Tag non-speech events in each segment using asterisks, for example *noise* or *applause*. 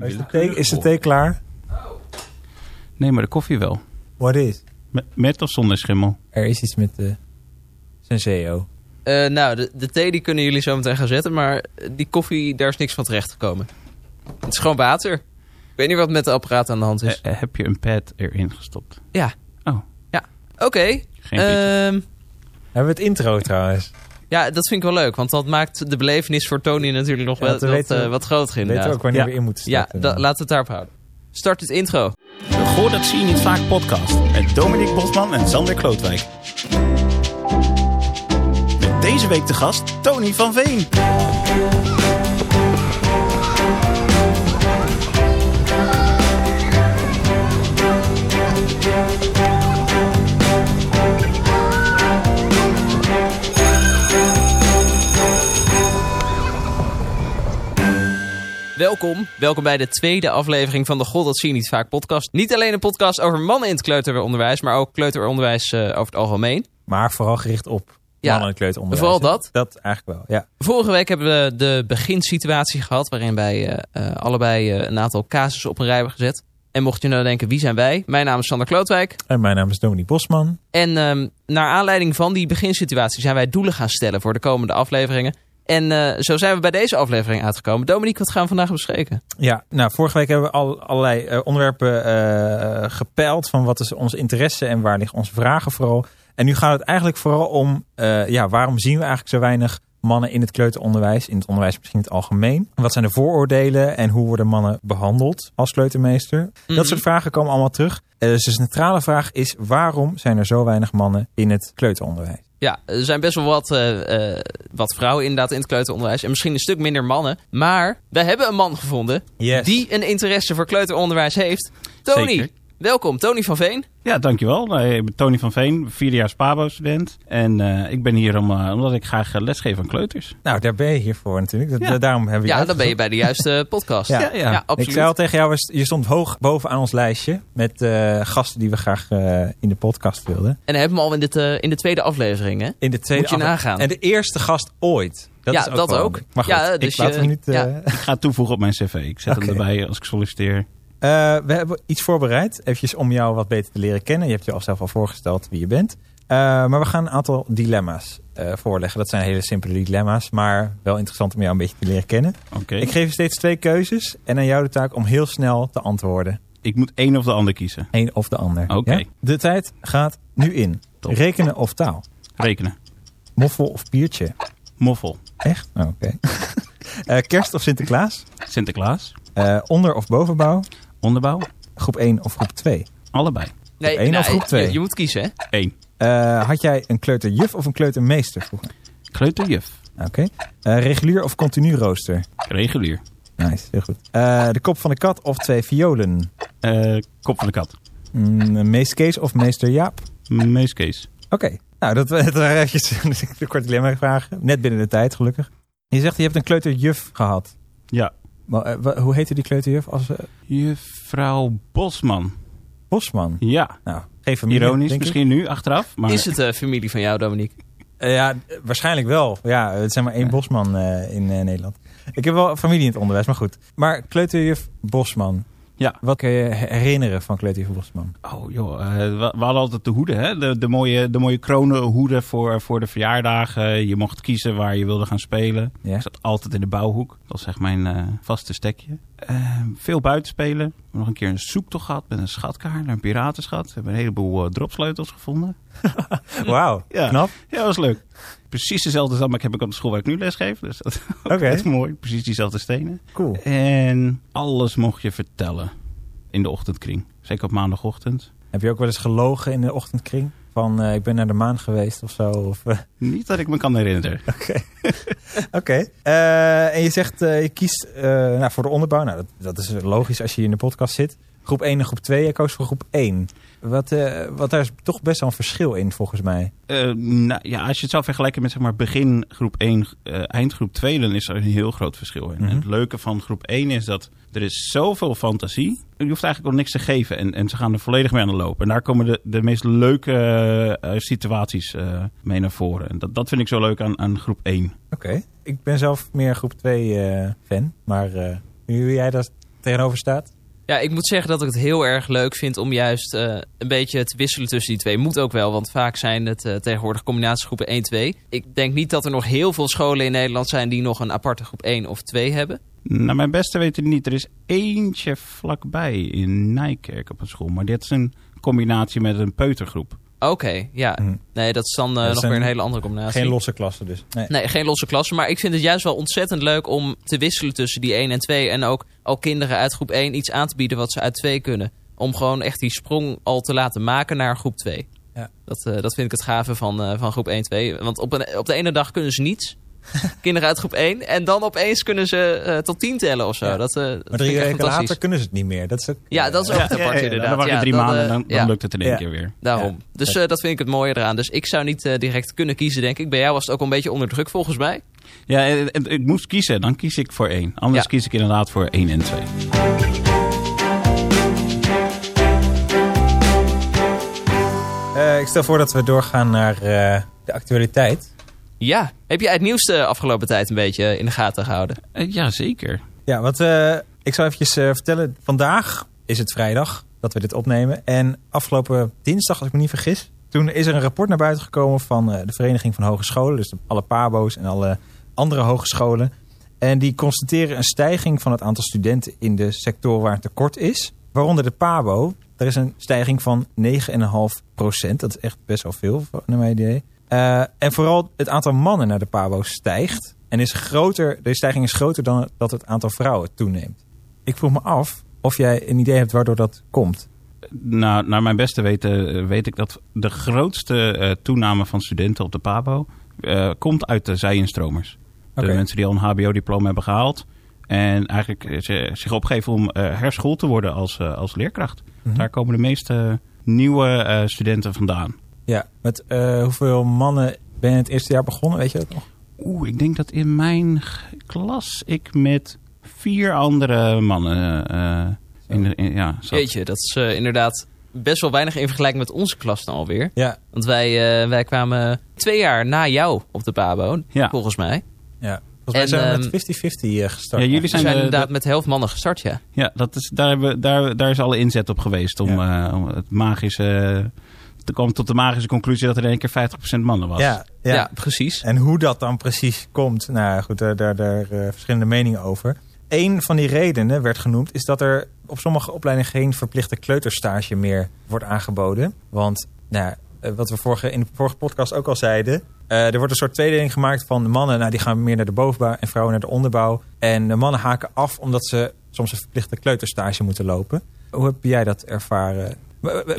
Is de thee, is de thee klaar? Nee, maar de koffie wel. What is? Met, met of zonder schimmel? Er is iets met de Senseo. Eh, nou, de, de thee die kunnen jullie zo meteen gaan zetten, maar die koffie, daar is niks van terecht gekomen. Het is gewoon water. Ik weet niet wat met de apparaat aan de hand is. Eh, eh, heb je een pad erin gestopt? Ja. Oh. Ja, oké. Geen pizza. Ehm, Hebben we het intro trouwens? Ja, dat vind ik wel leuk, want dat maakt de belevenis voor Tony natuurlijk nog Ja, wel wat, weten we- eh, wat groter Weten we inderdaad. ook wanneer Ja. we in moeten Ja, starten? laten we het daarop houden. Start het intro. De Goor dat zie je niet vaak podcast. Met Dominique Bosman en Sander Klootwijk. Met deze week de gast Tony van Veen. Welkom. Welkom bij de tweede aflevering van de God dat zie je niet vaak podcast. Niet alleen een podcast over mannen in het kleuteronderwijs, maar ook kleuteronderwijs eh, over het algemeen. Maar vooral gericht op Ja, mannen en kleuteronderwijs. vooral dat. Dat eigenlijk wel, ja. Vorige week hebben we de beginsituatie gehad, waarin wij eh, eh, allebei een aantal casussen op een rij hebben gezet. En mocht je nou denken, wie zijn wij? Mijn naam is Sander Klootwijk. En mijn naam is Dominique Bosman. En ehm, naar aanleiding van die beginsituatie zijn wij doelen gaan stellen voor de komende afleveringen. En eh, zo zijn we bij deze aflevering uitgekomen. Dominique, wat gaan we vandaag bespreken? Ja, nou, vorige week hebben we al allerlei eh, onderwerpen eh, gepeild van wat is onze interesse en waar liggen onze vragen vooral. En nu gaat het eigenlijk vooral om, ja, waarom zien we eigenlijk zo weinig mannen in het kleuteronderwijs, in het onderwijs misschien in het algemeen? Wat zijn de vooroordelen en hoe worden mannen behandeld als kleutermeester? Mhm. Dat soort vragen komen allemaal terug. Dus de centrale vraag is, waarom zijn er zo weinig mannen in het kleuteronderwijs? Ja, er zijn best wel wat, eh, eh, wat vrouwen inderdaad in het kleuteronderwijs. En misschien een stuk minder mannen. Maar we hebben een man gevonden Yes. die een interesse voor kleuteronderwijs heeft. Tony, Zeker. Welkom. Tony van Veen. Ja, dankjewel. Nou, Ik ben Tony van Veen, vierdejaars Pabo-student. En eh, ik ben hier om, eh, omdat ik graag eh, lesgeef aan kleuters. Nou, daar ben je hier voor natuurlijk. Dat, Ja. Daarom hebben we je Ja, dan ben je bij de juiste *laughs* podcast. Ja. Ja, ja. absoluut. Ik zei al tegen jou, je stond hoog bovenaan ons lijstje met eh, gasten die we graag eh, in de podcast wilden. En dan hebben we hem al in, dit, eh, in de tweede aflevering, hè? In de tweede Moet je nagaan. En de eerste gast ooit. Dat Ja, is ook dat ook. handig. Maar goed, Ja, ik dus laat je- hem niet... ja. Ik ga het toevoegen op mijn cv. Ik zet hem erbij als ik solliciteer. Eh, we hebben iets voorbereid, eventjes om jou wat beter te leren kennen. Je hebt je al zelf al voorgesteld wie je bent. Eh, maar we gaan een aantal dilemma's eh, voorleggen. Dat zijn hele simpele dilemma's, maar wel interessant om jou een beetje te leren kennen. Oké. Ik geef je steeds twee keuzes en aan jou de taak om heel snel te antwoorden. Ik moet één of de ander kiezen. Eén of de ander. Oké. Ja? De tijd gaat nu in. Top. Rekenen of taal? Rekenen. Moffel of biertje? Moffel. Echt? Oh, Oké. *laughs* Kerst of Sinterklaas? Sinterklaas. Onder- of bovenbouw? Onderbouw. Groep 1 of groep 2? Allebei. Nee, één of groep twee? Je, je moet kiezen, hè? Eén. Eh, had jij een kleuterjuf of een kleutermeester vroeger? Kleuterjuf. Oké. Eh, regulier of continu rooster? Regulier. Nice, heel goed. Eh, de kop van de kat of twee violen? Eh, kop van de kat. Mm, meester Kees of meester Jaap? Meeskees. Oké. Nou, dat *laughs* dat waren eventjes *laughs* de korte dilemma vragen. Net binnen de tijd, gelukkig. Je zegt, je hebt een kleuterjuf gehad. Ja. Maar, eh, hoe heette die kleuterjuf? Als, eh, Juffrouw Bosman. Bosman. Ja. Nou, geen familie, Ironisch ik. misschien nu, achteraf. Maar Is het eh, familie van jou, Dominique? Eh, ja, waarschijnlijk wel. Ja, het zijn maar één Ja. Bosman eh, in eh, Nederland. Ik heb wel familie in het onderwijs, maar goed. Maar kleuterjuf Bosman. Ja. Wat kun je herinneren van kleuterjuf Bosman? Oh joh, eh, we, we hadden altijd de hoeden, hè? De, de, mooie, de mooie kronen hoeden voor, voor de verjaardagen. Je mocht kiezen waar je wilde gaan spelen. Ja. Ik zat altijd in de bouwhoek. Dat was echt mijn eh, vaste stekje. Eh, veel buitenspelen. We hebben nog een keer een zoektocht gehad met een schatkaart naar een piratenschat. We hebben een heleboel eh, dropsleutels gevonden. *laughs* Wauw, *laughs* Ja. knap. Ja, dat was leuk. Precies dezelfde zandbak heb ik op de school waar ik nu les geef. Dus dat Oké. is mooi. Precies diezelfde stenen. Cool. En alles mocht je vertellen in de ochtendkring. Zeker op maandagochtend. Heb je ook wel eens gelogen in de ochtendkring? Van, eh, ik ben naar de maan geweest of zo? Of, eh, Niet dat ik me kan herinneren. *laughs* *laughs* Oké. Eh, en je zegt, je kiest nou, voor de onderbouw. Nou, dat, dat is logisch als je in de podcast zit. Groep 1 en groep 2. Je koos voor groep 1. Wat, eh, wat daar is toch best wel een verschil in, volgens mij. Eh, nou, ja, als je het zou vergelijken met zeg maar, begin groep 1, eh, eind groep 2, dan is er een heel groot verschil in. Mhm. En het leuke van groep 1 is dat er is zoveel fantasie. Je hoeft eigenlijk ook niks te geven en, en ze gaan er volledig mee aan de loop. En daar komen de, de meest leuke situaties mee naar voren. En dat, dat vind ik zo leuk aan, aan groep 1. Oké. Ik ben zelf meer groep 2 eh, fan. Maar hoe jij dat tegenover staat? Ja, ik moet zeggen dat ik het heel erg leuk vind om juist eh, een beetje te wisselen tussen die twee. Moet ook wel, want vaak zijn het eh, tegenwoordig combinatiegroepen 1-2. Ik denk niet dat er nog heel veel scholen in Nederland zijn die nog een aparte groep 1 of 2 hebben. Nou, mijn beste weten niet. Er is eentje vlakbij in Nijkerk op een school. Maar dit is een combinatie met een peutergroep. Oké, ja. Hm. Nee, dat is dan eh, Dat nog weer een hele andere combinatie. Geen losse klassen dus. Nee. Nee, geen losse klassen. Maar ik vind het juist wel ontzettend leuk om te wisselen tussen die 1 en 2. En ook al kinderen uit groep 1 iets aan te bieden wat ze uit 2 kunnen. Om gewoon echt die sprong al te laten maken naar groep 2. Ja. Dat, eh, dat vind ik het gave van, eh, van groep 1 2. Want op, een, op de ene dag kunnen ze niets. *laughs* kinderen uit groep 1. En dan opeens kunnen ze eh, tot 10 tellen of zo. Ja. Dat, eh, dat Maar drie weken later kunnen ze het niet meer. Dat is ook, Ja, dat is ook apart ja, ja, inderdaad. Dan wacht je Ja, drie maanden eh, en dan, dan lukt het in één Ja. keer weer. Daarom. Ja. Dus eh, dat vind ik het mooie eraan. Dus ik zou niet eh, direct kunnen kiezen, denk ik. Bij jou was het ook een beetje onder druk, volgens mij. Ja, ik moest kiezen. Dan kies ik voor één. Anders Ja. kies ik inderdaad voor één en twee. Eh, ik stel voor dat we doorgaan naar eh, de actualiteit. Ja. Heb jij het nieuws de afgelopen tijd een beetje in de gaten gehouden? Eh, ja, zeker. Ja, want eh, ik zal eventjes eh, vertellen. Vandaag is het vrijdag dat we dit opnemen. En afgelopen dinsdag, als ik me niet vergis... toen is er een rapport naar buiten gekomen van eh, de Vereniging van Hogescholen. Dus de- alle PABO's en alle andere hogescholen. En die constateren een stijging van het aantal studenten in de sector waar het tekort is. Waaronder de PABO. Er is een stijging van 9,5 procent. Dat is echt best wel veel, naar mijn idee. Eh, en vooral het aantal mannen naar de PABO stijgt. En is groter, de stijging is groter dan dat het aantal vrouwen toeneemt. Ik vroeg me af of jij een idee hebt waardoor dat komt. Nou, naar mijn beste weten eh, weet ik dat de grootste eh, toename van studenten op de PABO komt uit de zij-instromers. De mensen die al een HBO-diploma hebben gehaald. En eigenlijk zich opgeven om herschoold te worden als, als leerkracht. Mhm. Daar komen de meeste nieuwe studenten vandaan. Ja, met eh, hoeveel mannen ben je het eerste jaar begonnen? Weet je dat nog? Oeh, ik denk dat in mijn klas ik met vier andere mannen eh, in de, in- ja, zat. Jeetje, dat is eh, inderdaad best wel weinig in vergelijking met onze klas dan alweer. Ja, Want wij, eh, wij kwamen twee jaar na jou op de Pabo, Ja. volgens mij. ja. Volgens mij En, zijn we met 50-50 eh, gestart. Ja, jullie We zijn, zijn de- inderdaad de- met de helft mannen gestart, ja. Ja, dat is, daar, hebben, daar, daar is alle inzet op geweest om, eh, om het magische... te komen tot de magische conclusie dat er in één keer 50% mannen was. Ja, Ja, ja. precies. En hoe dat dan precies komt, nou goed, daar, daar, daar eh, verschillende meningen over. Eén van die redenen werd genoemd, is dat er op sommige opleidingen geen verplichte kleuterstage meer wordt aangeboden. Want, nou, eh, wat we vorige, in de vorige podcast ook al zeiden, eh, er wordt een soort tweedeling gemaakt van de mannen, nou, die gaan meer naar de bovenbouw en vrouwen naar de onderbouw. En de mannen haken af omdat ze soms een verplichte kleuterstage moeten lopen. Hoe heb jij dat ervaren?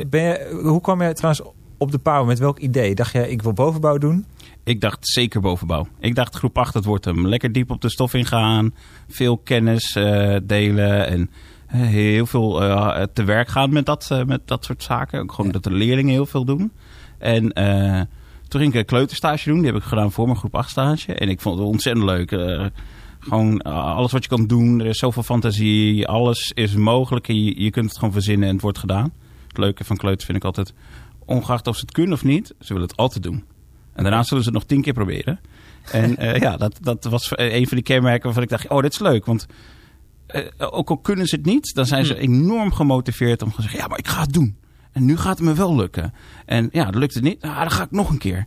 Ben je, hoe kwam jij trouwens op de pauw? Met welk idee? Dacht jij, ik wil bovenbouw doen? Ik dacht zeker bovenbouw. Ik dacht groep 8, het wordt hem. Lekker diep op de stof ingaan. Veel kennis eh, delen. En eh, heel veel eh, te werk gaan met dat, eh, met dat soort zaken. Ook gewoon Ja. dat de leerlingen heel veel doen. En eh, toen ging ik een kleuterstage doen. Die heb ik gedaan voor mijn groep 8 stage. En ik vond het ontzettend leuk. Eh, gewoon eh, alles wat je kan doen. Er is zoveel fantasie. Alles is mogelijk. Je kunt het gewoon verzinnen en het wordt gedaan. Het leuke van kleuters vind ik altijd... Ongeacht of ze het kunnen of niet, ze willen het altijd doen. En daarna zullen ze het nog tien keer proberen. En *laughs* eh, ja, dat, dat was een van die kenmerken waarvan ik dacht... oh, dit is leuk, want eh, ook al kunnen ze het niet... dan zijn ze Hm. enorm gemotiveerd om te zeggen... ja, maar ik ga het doen. En nu gaat het me wel lukken. En ja, dat lukt het niet. Nou, dan ga ik nog een keer.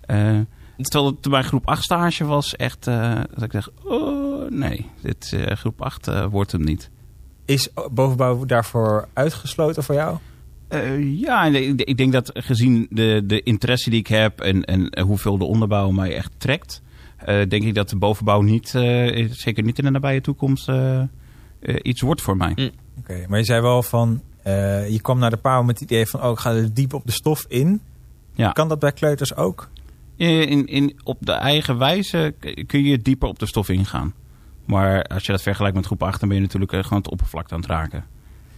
Eh, terwijl het bij groep 8 stage was echt... eh, dat ik dacht, oh nee, dit, eh, groep 8 eh, wordt hem niet. Is bovenbouw daarvoor uitgesloten voor jou? Eh, ja, en ik, denk dat gezien de, de interesse die ik heb en, en hoeveel de onderbouw mij echt trekt, eh, denk ik dat de bovenbouw niet, eh, zeker niet in de nabije toekomst, iets wordt voor mij. Hm. Oké, maar je zei wel van, eh, je kwam naar de pauw met het idee van, oh, ik ga er diep op de stof in. Ja. Kan dat bij kleuters ook? In, in, op de eigen wijze kun je dieper op de stof ingaan. Maar als je dat vergelijkt met groep 8, dan ben je natuurlijk gewoon het oppervlakte aan het raken.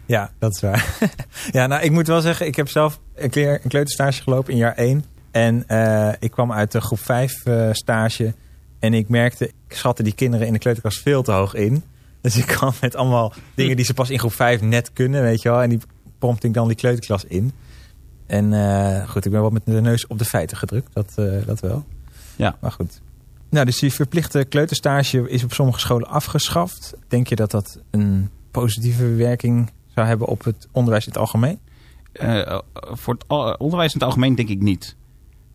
Ja, dat is waar. *laughs* ja, nou, ik moet wel zeggen, ik heb zelf een, keer een kleuterstage gelopen in jaar 1. En eh, ik kwam uit de groep 5 eh, stage. En ik merkte, ik schatte die kinderen in de kleuterklas veel te hoog in. Dus ik kwam met allemaal dingen die ze pas in groep 5 net kunnen, weet je wel. En die prompte ik dan die kleuterklas in. En eh, goed, ik ben wel met de neus op de feiten gedrukt, dat, dat wel. Ja. Maar goed. Nou, dus die verplichte kleuterstage is op sommige scholen afgeschaft. Denk je dat dat een positieve werking zou hebben op het onderwijs in het algemeen? Eh, voor het onderwijs in het algemeen denk ik niet.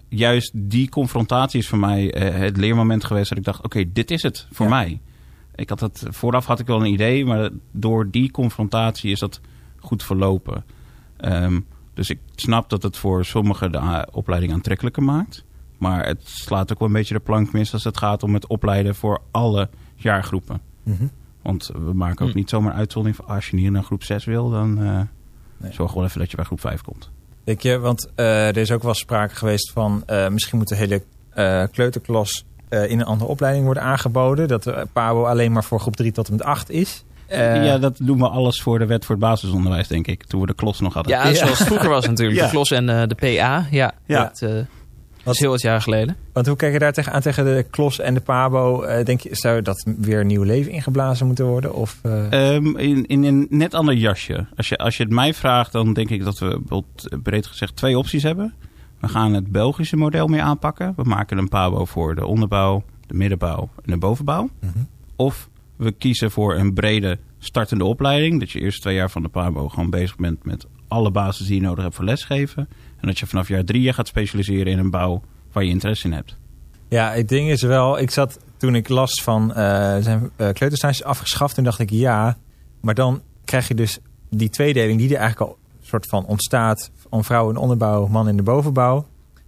Juist die confrontatie is voor mij eh, het leermoment geweest dat ik dacht, oké, dit is het voor Ja. mij. Ik had het, vooraf had ik wel een idee, maar door die confrontatie is dat goed verlopen. Ehm, dus ik snap dat het voor sommigen de opleiding aantrekkelijker maakt. Maar het slaat ook wel een beetje de plank mis als het gaat om het opleiden voor alle jaargroepen. Want we maken ook Hm. niet zomaar uitzondering van als je niet naar groep 6 wil, dan eh, Nee. zorg wel even dat je bij groep 5 komt. Denk je, want eh, er is ook wel sprake geweest van eh, misschien moet de hele eh, kleuterklas eh, in een andere opleiding worden aangeboden. Dat de PABO alleen maar voor groep 3 tot en met 8 is. Eh, ja, dat doen we alles voor de wet voor het basisonderwijs, denk ik. Toen we de klos nog hadden. Ja, Ja. zoals het vroeger was natuurlijk. *laughs* Ja. De KLOS en eh, de PA. Ja, Ja. dat eh, is heel wat jaar geleden. Want hoe kijk je daar tegenaan tegen de klos en de PABO? Eh, denk je, zou dat weer een nieuw leven ingeblazen moeten worden? Of, eh, Ehm, in, in een net ander jasje. Als je, als je het mij vraagt, dan denk ik dat we bijvoorbeeld, eh, breed gezegd twee opties hebben. We gaan het Belgische model meer aanpakken. We maken een PABO voor de onderbouw, de middenbouw en de bovenbouw. Mhm. Of we kiezen voor een brede startende opleiding. Dat je eerst twee jaar van de PABO gewoon bezig bent met alle basis die je nodig hebt voor lesgeven. En dat je vanaf jaar drie je gaat specialiseren in een bouw waar je interesse in hebt. Ja, het ding is wel, ik zat toen ik las van eh zijn uh, kleuterstages afgeschaft, toen dacht ik ja, maar dan krijg je dus die tweedeling die er eigenlijk al soort van ontstaat om vrouwen in de onderbouw, man in de bovenbouw.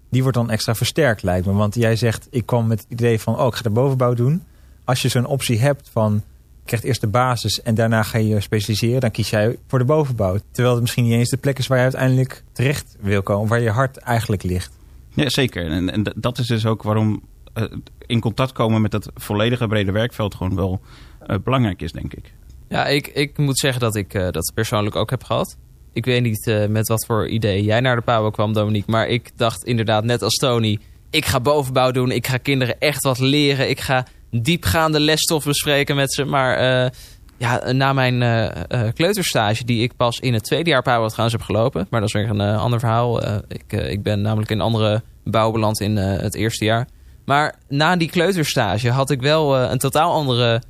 Die wordt dan extra versterkt lijkt me, want jij zegt ik kwam met het idee van oh ik ga de bovenbouw doen. Als je zo'n optie hebt van krijgt eerst de basis en daarna ga je specialiseren, dan kies jij voor de bovenbouw. Terwijl het misschien niet eens de plek is waar je uiteindelijk terecht wil komen, waar je hart eigenlijk ligt. Ja, zeker. En, en dat is dus ook waarom uh, in contact komen met dat volledige brede werkveld gewoon wel uh, belangrijk is, denk ik. Ja, ik, ik moet zeggen dat ik uh, dat persoonlijk ook heb gehad. Ik weet niet uh, met wat voor idee jij naar de PABO kwam, Dominique. Maar ik dacht inderdaad, net als Tony... ik ga bovenbouw doen, ik ga kinderen echt wat leren... ik ga diepgaande lesstof bespreken met ze. Maar uh, ja, na mijn uh, kleuterstage, die ik pas in het tweede jaar PABO trouwens heb gelopen... maar dat is weer een ander verhaal. ik, ik ben namelijk in andere bouw beland in het eerste jaar. Maar na die kleuterstage had ik wel een totaal andere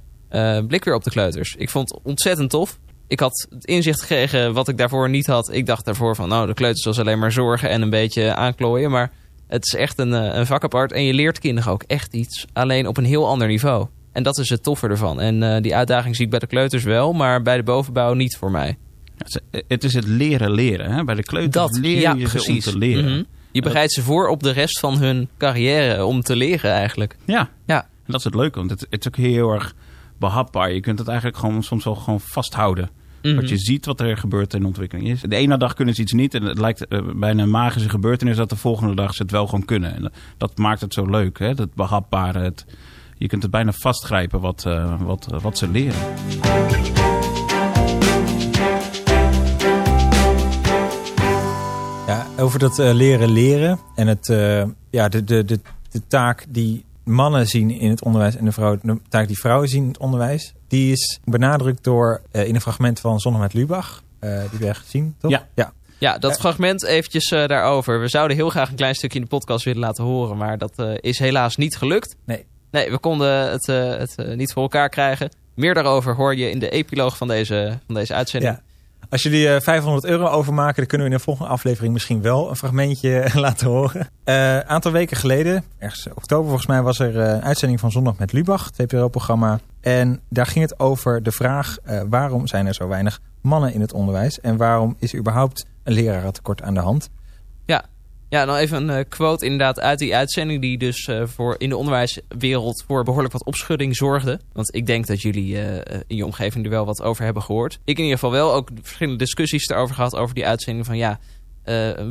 blik weer op de kleuters. Ik vond het ontzettend tof ik had het inzicht gekregen wat ik daarvoor niet had. Ik dacht daarvoor van, nou, de kleuters was alleen maar zorgen en een beetje aanklooien. Maar het is echt een, een vak apart. En je leert kinderen ook echt iets. Alleen op een heel ander niveau. En dat is het toffe ervan. En uh, die uitdaging zie ik bij de kleuters wel, maar bij de bovenbouw niet voor mij. Het is het leren leren. Hè? Bij de kleuters dat, leer ja, je precies. ze om te leren. Mm -hmm. Je bereidt ze voor op de rest van hun carrière om te leren eigenlijk. Ja, ja. en dat is het leuke. Want het, het is ook heel erg behapbaar. Je kunt het eigenlijk gewoon soms wel gewoon vasthouden. Mm. Dat je ziet wat er gebeurt in de ontwikkeling is. De ene dag kunnen ze iets niet. En het lijkt uh, bijna een magische gebeurtenis dat de volgende dag ze het wel gewoon kunnen. En dat, maakt het zo leuk. Hè? Dat behapbare. Het, je kunt het bijna vastgrijpen wat, uh, wat, uh, wat ze leren. Ja, over dat uh, leren leren. En het, ja, de, de, de, de taak die mannen zien in het onderwijs en de, vrouw, de taak die vrouwen zien in het onderwijs, die is benadrukt door uh, in een fragment van Zondag met Lubach, uh, die we hebben gezien, toch? Ja. ja. Ja, dat fragment eventjes uh, daarover. We zouden heel graag een klein stukje in de podcast willen laten horen, maar dat is helaas niet gelukt. Nee. Nee, we konden het, het niet voor elkaar krijgen. Meer daarover hoor je in de epiloog van deze, van deze uitzending. Ja. Als jullie uh, 500 euro overmaken, dan kunnen we in de volgende aflevering misschien wel een fragmentje *laughs* laten horen. Een uh, aantal weken geleden, ergens oktober volgens mij, was er uh, een uitzending van Zondag met Lubach, het TPRO-programma. En daar ging het over de vraag waarom zijn er zo weinig mannen in het onderwijs? En waarom is er überhaupt een lerarentekort aan de hand? Ja, dan even een uh, quote inderdaad uit die uitzending... die dus uh, voor in de onderwijswereld voor behoorlijk wat opschudding zorgde. Want ik denk dat jullie uh, in je omgeving er wel wat over hebben gehoord. Ik in ieder geval wel. Ook verschillende discussies erover gehad over die uitzending van... ja,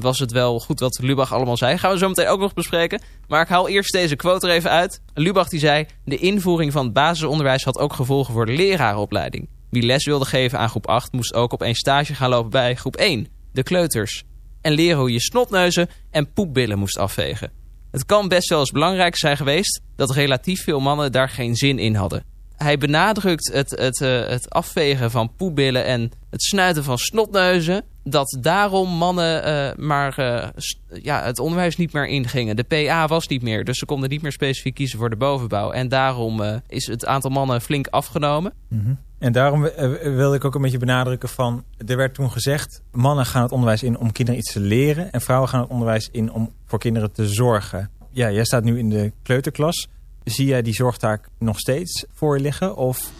was het wel goed wat Lubach allemaal zei? Gaan we zo meteen ook nog bespreken. Maar ik haal eerst deze quote er even uit. Lubach die zei... de invoering van het basisonderwijs had ook gevolgen voor de lerarenopleiding. Wie les wilde geven aan groep 8 moest ook opeens stage gaan lopen bij groep 1, de kleuters en leren hoe je snotneuzen en poepbillen moest afvegen. Het kan best wel eens belangrijk zijn geweest dat relatief veel mannen daar geen zin in hadden. Hij benadrukt het, het, uh, het afvegen van poepbillen en het snuiten van snotneuzen... dat daarom mannen uh, maar uh, ja, het onderwijs niet meer ingingen. De PA was niet meer, dus ze konden niet meer specifiek kiezen voor de bovenbouw. En daarom is het aantal mannen flink afgenomen. Mm. En daarom eh, wilde ik ook een beetje benadrukken van... er werd toen gezegd, mannen gaan het onderwijs in om kinderen iets te leren... en vrouwen gaan het onderwijs in om voor kinderen te zorgen. Ja, jij staat nu in de kleuterklas. Zie jij die zorgtaak nog steeds voor je liggen? Of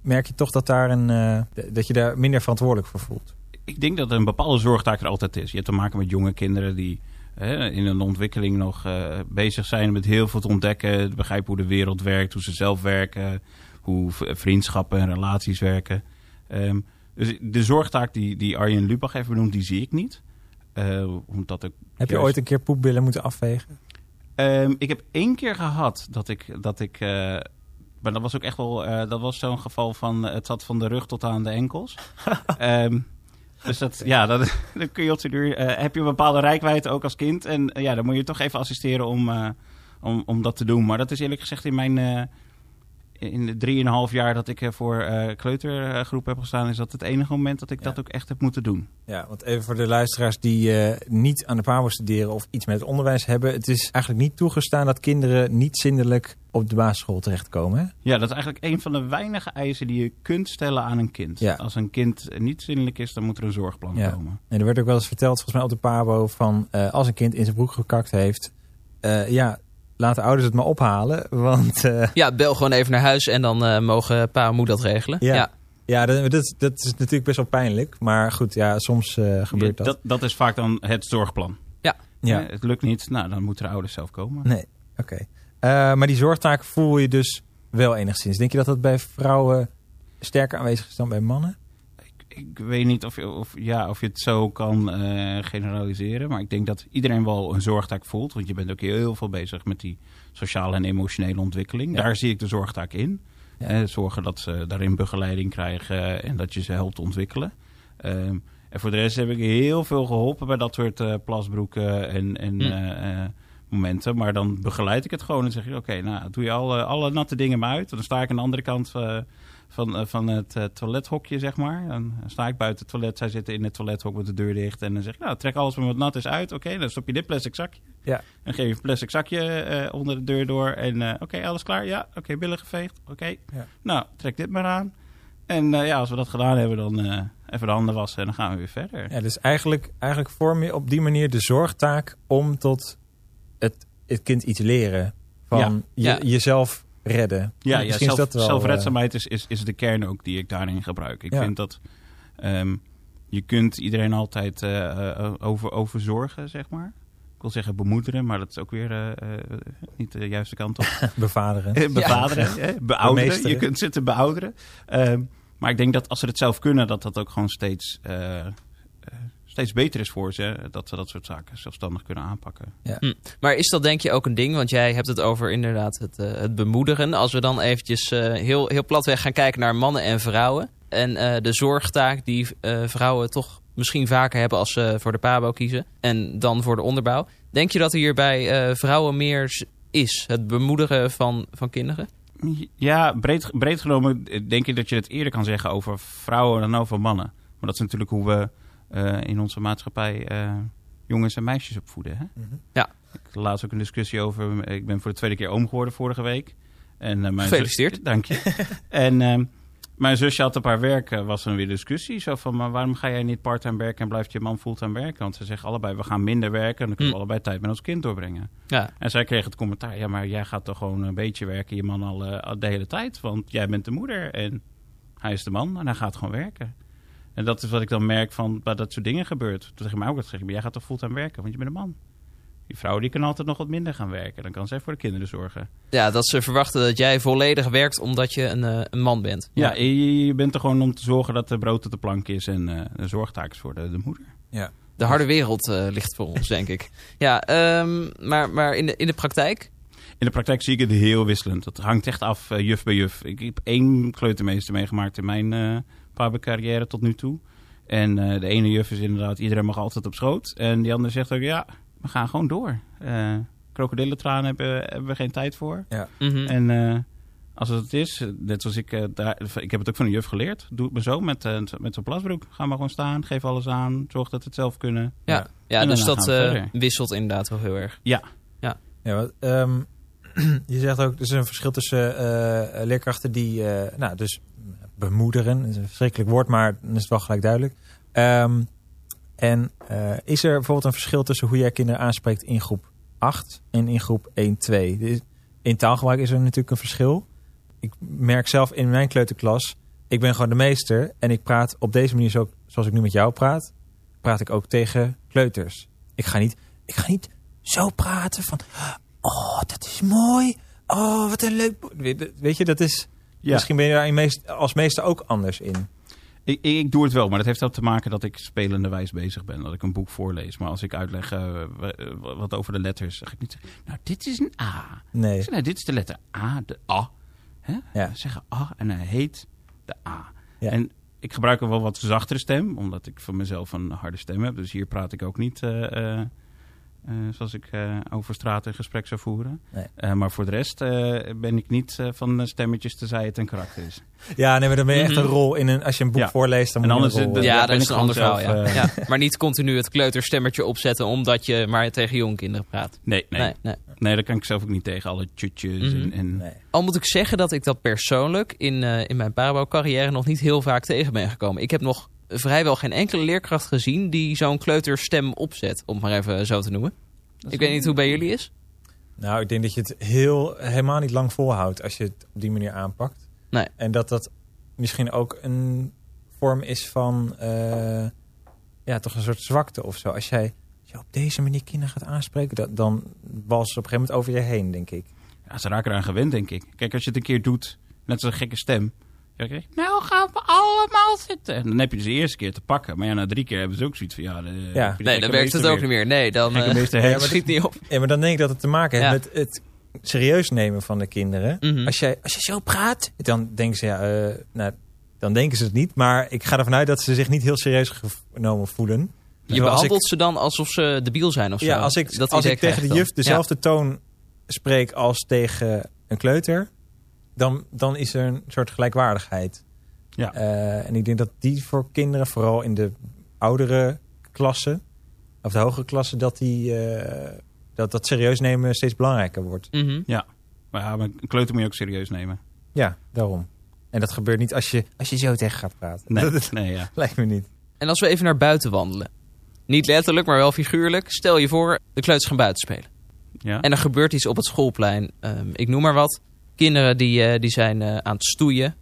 merk je toch dat, daar een, eh, dat je daar minder verantwoordelijk voor voelt? Ik denk dat een bepaalde zorgtaak er altijd is. Je hebt te maken met jonge kinderen die hè, in een ontwikkeling nog eh, bezig zijn met heel veel te ontdekken. Begrijpen hoe de wereld werkt, hoe ze zelf werken, hoe vriendschappen en relaties werken. Ehm, dus de zorgtaak die, die Arjen Lubach heeft benoemd, die zie ik niet. Eh, omdat ik Heb je juist- ooit een keer poepbillen moeten afvegen? Ehm, ik heb één keer gehad dat ik. Dat ik eh, maar dat was ook echt wel. eh, dat was zo'n geval van. het zat van de rug tot aan de enkels. *laughs* Ehm, dus dat, ja, *laughs* dat, kun je op de duur. heb je een bepaalde rijkwijde ook als kind. En ja, dan moet je toch even assisteren om, om, om dat te doen. Maar dat is eerlijk gezegd in mijn. In de drieënhalf jaar dat ik eh, voor eh kleutergroep heb gestaan, is dat het enige moment dat ik Ja. dat ook echt heb moeten doen. Ja, want even voor de luisteraars die eh, niet aan de PABO studeren of iets met het onderwijs hebben. Het is eigenlijk niet toegestaan dat kinderen niet zindelijk op de basisschool terechtkomen. Hè? Ja, dat is eigenlijk een van de weinige eisen die je kunt stellen aan een kind. Ja. Als een kind niet zinnelijk is, dan moet er een zorgplan Ja. komen. En er werd ook wel eens verteld, volgens mij op de PABO, van als een kind in zijn broek gekakt heeft. ja, laat de ouders het maar ophalen. Want eh, Ja, bel gewoon even naar huis en dan eh, mogen pa en moe dat regelen. Ja. ja. ja, dat, dat, dat is natuurlijk best wel pijnlijk. Maar goed, ja, soms eh, gebeurt dat. dat. Dat is vaak dan het zorgplan. Ja, Eh, Het lukt niet, nou dan moeten de ouders zelf komen. nee, oké. Eh, maar die zorgtaak voel je dus wel enigszins. Denk je dat dat bij vrouwen sterker aanwezig is dan bij mannen? Ik, weet niet of je, of, ja, of je het zo kan eh, generaliseren. Maar ik denk dat iedereen wel een zorgtaak voelt. Want je bent ook heel veel bezig met die sociale en emotionele ontwikkeling. Ja. Daar zie ik de zorgtaak in. Ja. Eh, zorgen dat ze daarin begeleiding krijgen en dat je ze helpt ontwikkelen. Ehm, en voor de rest heb ik heel veel geholpen bij dat soort eh, plasbroeken en, en Hm. momenten. Maar dan begeleid ik het gewoon en zeg je: Oké, nou doe je alle, alle natte dingen maar uit. Dan sta ik aan de andere kant van, eh, van het eh, toilethokje, zeg maar. Dan sta ik buiten het toilet. Zij zitten in het toilethok met de deur dicht. En dan zeg ik: Nou, trek alles wat nat is uit. Oké, dan stop je dit plastic zakje. Ja. En geef je een plastic zakje eh, onder de deur door. En eh, oké, alles klaar? Ja, oké, billen geveegd. Oké. Ja. Nou, trek dit maar aan. En eh, ja, als we dat gedaan hebben, dan eh, even de handen wassen en dan gaan we weer verder. Ja, dus eigenlijk, eigenlijk vorm je op die manier de zorgtaak om tot het, het kind iets leren. Van Ja. je- Ja. jezelf redden. Ja, zelf, dat wel, zelfredzaamheid is, is, is de kern ook die ik daarin gebruik. Ik Ja. vind dat ehm, je kunt iedereen altijd eh, eh, over, over zorgen, zeg maar. Ik wil zeggen bemoederen, maar dat is ook weer eh, eh, niet de juiste kant op. eh, *laughs* bevaderen. Eh, Bevaderen, beouderen. Je kunt zitten beouderen. Ehm, maar ik denk dat als ze het zelf kunnen, dat dat ook gewoon steeds, eh, eh, steeds beter is voor ze. Dat ze dat soort zaken zelfstandig kunnen aanpakken. Maar is dat denk je ook een ding? Want jij hebt het over inderdaad het, eh, het bemoederen. Als we dan eventjes eh, heel, heel platweg gaan kijken naar mannen en vrouwen. En eh, de zorgtaak die eh, vrouwen toch misschien vaker hebben als ze voor de pabo kiezen. En dan voor de onderbouw. Denk je dat er hier bij eh, vrouwen meer is? Het bemoederen van, van kinderen? Ja, breed, breed genomen denk ik dat je het eerder kan zeggen over vrouwen dan over mannen. Maar dat is natuurlijk hoe we in onze maatschappij eh, jongens en meisjes opvoeden. Hè? Mhm. Ik had laatst ook een discussie over. Ik ben voor de tweede keer oom geworden vorige week. En, eh, mijn Gefeliciteerd. zus- dank je. *laughs* en ehm, mijn zusje had op haar werk, eh, was er weer discussie. Zo van, maar waarom ga jij niet parttime werken en blijft je man fulltime werken? Want ze zeggen allebei, we gaan minder werken en dan kunnen we Hm. allebei tijd met ons kind doorbrengen. Ja, En zij kreeg het commentaar, ja, maar jij gaat toch gewoon een beetje werken, je man al eh, de hele tijd. Want jij bent de moeder en hij is de man en hij gaat gewoon werken. En dat is wat ik dan merk van waar dat soort dingen gebeurt. Toen zeg ik mij ook, zeg ik, maar jij gaat toch fulltime werken, want je bent een man. Die vrouw die kan altijd nog wat minder gaan werken. Dan kan zij voor de kinderen zorgen. ja dat ze verwachten dat jij volledig werkt omdat je een, eh, een man bent. Ja, je, je bent er gewoon om te zorgen dat er brood op de plank is en eh een zorgtaak is voor de, de moeder. Ja. De harde wereld eh, ligt voor ons, denk ik. *laughs* Ja, ehm, maar, maar in, de, in de praktijk? In de praktijk zie ik het heel wisselend. Dat hangt echt af, eh, juf bij juf. Ik heb één kleutermeester meegemaakt in mijn uh, carrière tot nu toe. En eh, de ene juf is inderdaad, iedereen mag altijd op schoot. En die andere zegt ook, ja, we gaan gewoon door. Eh krokodillentranen hebben, hebben we geen tijd voor. Mhm. En eh, als het het is, net zoals ik, daar, ik heb het ook van een juf geleerd. Doe het maar zo met, eh, met zo'n plasbroek. Ga maar gewoon staan, geef alles aan, zorg dat we het zelf kunnen. Ja, ja dus dat eh, wisselt inderdaad wel heel erg. Ja, wat, ehm, *clears throat* je zegt ook, er is een verschil tussen eh, leerkrachten die, eh, nou, dus bemoederen. Dat is een verschrikkelijk woord, maar dan is het wel gelijk duidelijk. Ehm, en eh, is er bijvoorbeeld een verschil tussen hoe jij kinderen aanspreekt in groep 8 en in groep 1, 2? Dit- In taalgebruik is er natuurlijk een verschil. Ik merk zelf in mijn kleuterklas, ik ben gewoon de meester en ik praat op deze manier zo, zoals ik nu met jou praat, praat ik ook tegen kleuters. Ik ga niet, ik ga niet zo praten van, oh, dat is mooi. Oh, wat een leuk. boek." Weet weet je, dat is. Ja. Misschien ben je daar in meest, als meester ook anders in. Ik, ik, doe het wel, maar dat heeft ook te maken dat ik spelenderwijs bezig ben. Dat ik een boek voorlees. Maar als ik uitleg eh, wat over de letters, zeg ik niet... Nou, dit is een A. Nee. Zeg, nou, dit is de letter A, de A. Hè? Ja. Zeggen A en hij heet de A. Ja. En ik gebruik wel wat zachtere stem, omdat ik van mezelf een harde stem heb. Dus hier praat ik ook niet eh, eh, zoals ik eh, over straat een gesprek zou voeren. Nee. Eh, maar voor de rest eh, ben ik niet eh, van stemmetjes te zei het een karakter is. *laughs* Ja, nee, maar dan ben je echt Mhm. een rol in een. Als je een boek Ja. voorleest, dan En moet je een rol. is het- ja, dat is een ander verhaal. Ja. eh, Ja, maar niet continu het kleuterstemmertje opzetten omdat je maar tegen jonge kinderen praat. Nee, nee. Nee, nee. nee. daar kan ik zelf ook niet tegen. Alle tjutjes Mhm. en... en Nee. Al moet ik zeggen dat ik dat persoonlijk in, eh, in mijn parabouwcarrière nog niet heel vaak tegen ben gekomen. Ik heb nog vrijwel geen enkele leerkracht gezien die zo'n kleuterstem opzet, om het maar even zo te noemen. Ik weet niet hoe het bij jullie is. Nou, ik denk dat je het heel, helemaal niet lang volhoudt als je het op die manier aanpakt. Nee. En dat dat misschien ook een vorm is van. eh, ja, toch een soort zwakte of zo. Als jij als je op deze manier kinderen gaat aanspreken, dat, dan wals ze op een gegeven moment over je heen, denk ik. Ja, ze raken eraan gewend, denk ik. Kijk, als je het een keer doet, net als een gekke stem. Ja, nou gaan we allemaal zitten. En dan heb je dus de eerste keer te pakken. Maar ja, na drie keer hebben ze ook zoiets van... Ja, de, de Nee, dan werkt het ook niet meer. Nee, dan meester *laughs* Ja, schiet niet op. Ja, maar dan denk ik dat het te maken heeft Ja. met het serieus nemen van de kinderen. Mhm. Als, jij, als je zo praat, dan denken ze, ja, eh, nou, dan denken ze het niet. Maar ik ga ervan uit dat ze zich niet heel serieus genomen voelen. Je behandelt ik- ze dan alsof ze debiel zijn of zo. Ja, als ik, Dat als ik tegen de juf dan. dezelfde toon spreek als tegen een kleuter, dan, dan is er een soort gelijkwaardigheid. Ja. Eh, en ik denk dat die voor kinderen, vooral in de oudere klassen, of de hogere klassen, dat, die, eh, dat dat serieus nemen steeds belangrijker wordt. Ja. Mhm. Maar ja, maar een kleuter moet je ook serieus nemen. Ja, daarom. En dat gebeurt niet als je, als je zo tegen gaat praten. Nee, *laughs* Dat nee ja. lijkt me niet. En als we even naar buiten wandelen. Niet letterlijk, maar wel figuurlijk. Stel je voor, de kleuters gaan buiten spelen. ja. En er gebeurt iets op het schoolplein. Ehm, ik noem maar wat. Kinderen die, eh, die zijn eh, aan het stoeien.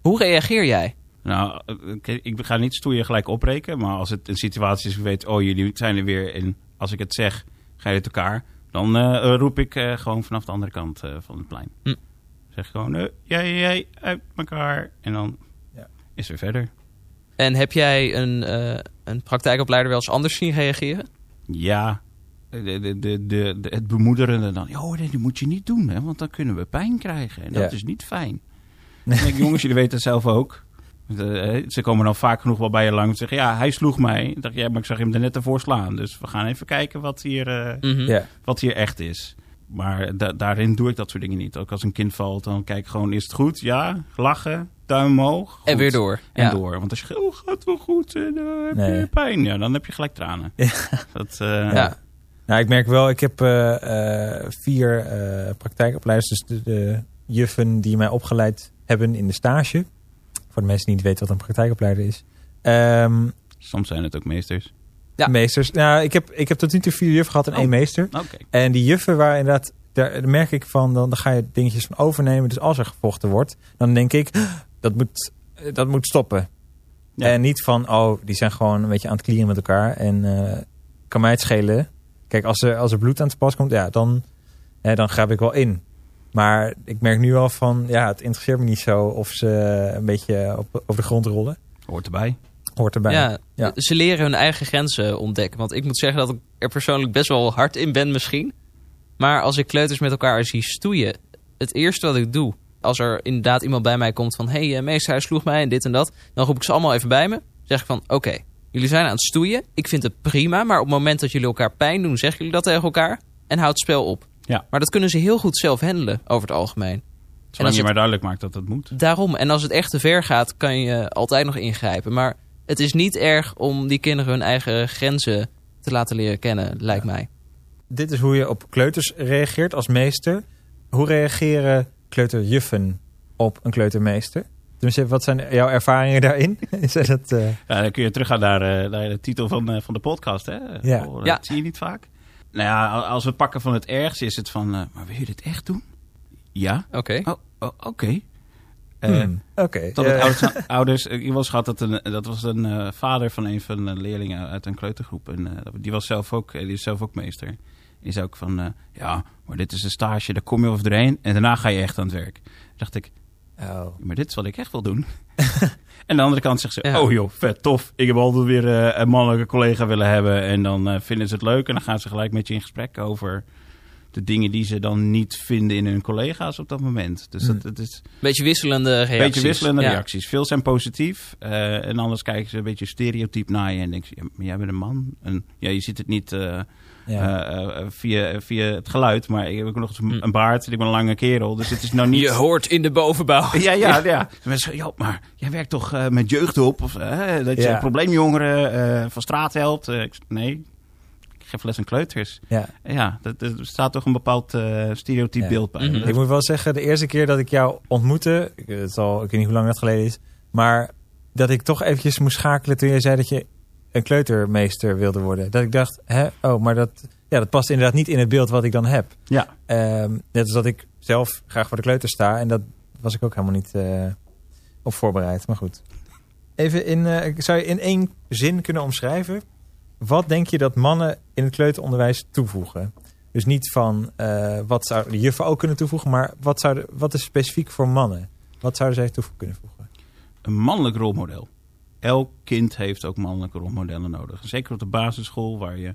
Hoe reageer jij? Nou, eh, ik ga niet stoeien gelijk opbreken. Maar als het een situatie is, ik weet, oh, jullie zijn er weer. En als ik het zeg, ga je uit elkaar. Dan eh, roep ik eh, gewoon vanaf de andere kant eh, van het plein. Hm. Zeg gewoon, jij, jij, uit elkaar. En dan Ja. is er verder. En heb jij een, eh, een praktijkopleider wel eens anders zien reageren? Ja, de, de, de, de, de- het bemoederende dan. Oh, nee, dat moet je niet doen, hè, want dan kunnen we pijn krijgen. En dat Ja. is niet fijn. Ik denk, jongens, jullie weten het zelf ook. De- ze komen dan vaak genoeg wel bij je lang en zeggen... ja, hij sloeg mij. Ik dacht, ja, maar ik zag hem er net ervoor slaan. Dus we gaan even kijken wat hier, eh, Mhm. Ja. wat hier echt is. Maar da- daarin doe ik dat soort dingen niet. Ook als een kind valt, dan kijk ik gewoon, is het goed? Ja, lachen, duim omhoog. En weer door. En ja. door. Want als je oh, gaat wel goed en eh, heb Nee. je pijn. Ja, dan heb je gelijk tranen. Ja. Dat, eh, Ja. Nou, ik merk wel, ik heb eh, eh, vier eh, praktijkopleiders. Dus de, de juffen die mij opgeleid hebben in de stage. Voor de mensen die niet weten wat een praktijkopleider is. Ehm, Soms zijn het ook meesters. Ja. Meesters. Nou, ik heb, ik heb tot nu toe vier juffen gehad en Oh. één meester. Oké. En die juffen waar inderdaad, daar, merk ik van, dan, dan ga je dingetjes van overnemen. Dus als er gevochten wordt, dan denk ik, dat moet, dat moet stoppen. Ja. En niet van, oh, die zijn gewoon een beetje aan het klieren met elkaar. En eh, kan mij het schelen. Kijk, als er, als er bloed aan te pas komt, ja, dan, hè, dan grijp ik wel in. Maar ik merk nu al van, ja, het interesseert me niet zo of ze een beetje op, over de grond rollen. Hoort erbij. Hoort erbij. Ja, Ja. ze leren hun eigen grenzen ontdekken. Want ik moet zeggen dat ik er persoonlijk best wel hard in ben misschien. Maar als ik kleuters met elkaar zie stoeien... het eerste wat ik doe... als er inderdaad iemand bij mij komt van... hé, hey, meester, hij sloeg mij en dit en dat... dan roep ik ze allemaal even bij me. zeg ik van, oké, jullie zijn aan het stoeien. Ik vind het prima, maar op het moment dat jullie elkaar pijn doen... zeggen jullie dat tegen elkaar en houd het spel op. Ja. Maar dat kunnen ze heel goed zelf handelen over het algemeen. Zolang als je het- maar duidelijk maakt dat het moet. Daarom. En als het echt te ver gaat, kan je altijd nog ingrijpen. Maar het is niet erg om die kinderen hun eigen grenzen te laten leren kennen, lijkt mij. Dit is hoe je op kleuters reageert als meester. Hoe reageren kleuterjuffen op een kleutermeester? Tenminste, wat zijn jouw ervaringen daarin? *laughs* Is dat, eh, Ja, dan kun je teruggaan naar, eh, naar de titel van, eh, van de podcast. Hè? Ja. Oh, dat Ja. zie je niet vaak. Nou ja, al- als we pakken van het ergste is het van... eh, maar wil je dit echt doen? Ja. Oké. Oh, oh, oké. Eh, hmm, Oké. Dat het ouders, ouders ik iemand schat dat een, dat was een eh, vader van een van de leerlingen uit een kleutergroep. En eh, die was zelf ook, die is zelf ook meester. Die zei ook van, eh, ja, maar dit is een stage, daar kom je over doorheen en daarna ga je echt aan het werk. Toen dacht ik, oh. maar dit is wat ik echt wil doen. *laughs* en aan de andere kant zegt ze, Ja. oh joh, vet tof. Ik heb altijd weer eh, een mannelijke collega willen hebben. En dan eh, vinden ze het leuk en dan gaan ze gelijk met je in gesprek over de dingen die ze dan niet vinden in hun collega's op dat moment. Dus dat, Hmm. het is Beetje wisselende reacties. een beetje wisselende Ja. reacties. Veel zijn positief. eh, en anders kijken ze een beetje stereotyp naar je. En denken ze, ja, maar jij bent een man. En ja, je ziet het niet eh, Ja. eh, eh, via, via het geluid. Maar ik heb ook nog eens een, Hm. een baard. En ik ben een lange kerel. Dus het is nou niet... Je hoort in de bovenbouw. *laughs* Ja, ja, ja. Mensen zeggen, joh, maar jij werkt toch eh, met jeugdhulp? Of, dat je Ja. probleemjongeren eh, van straat helpt? Eh, nee, ik geef les aan kleuters. ja. Ja, dat, er staat toch een bepaald eh stereotyp Ja. beeld bij. Mhm. Ik moet wel zeggen, de eerste keer dat ik jou ontmoette, ik, het zal, ik weet niet hoe lang dat geleden is, maar dat ik toch eventjes moest schakelen toen je zei dat je een kleutermeester wilde worden. Dat ik dacht, hè, oh, maar dat, ja, dat past inderdaad niet in het beeld wat ik dan heb. Ja, Ehm, net als dat ik zelf graag voor de kleuter sta en dat was ik ook helemaal niet eh, op voorbereid. Maar goed. Even in, eh, zou je in één zin kunnen omschrijven? Wat denk je dat mannen in het kleuteronderwijs toevoegen? Dus niet van eh, wat zouden de juffen ook kunnen toevoegen, maar wat, zouden, wat is specifiek voor mannen? Wat zouden zij toe kunnen voegen? een mannelijk rolmodel. Elk kind heeft ook mannelijke rolmodellen nodig. Zeker op de basisschool, waar je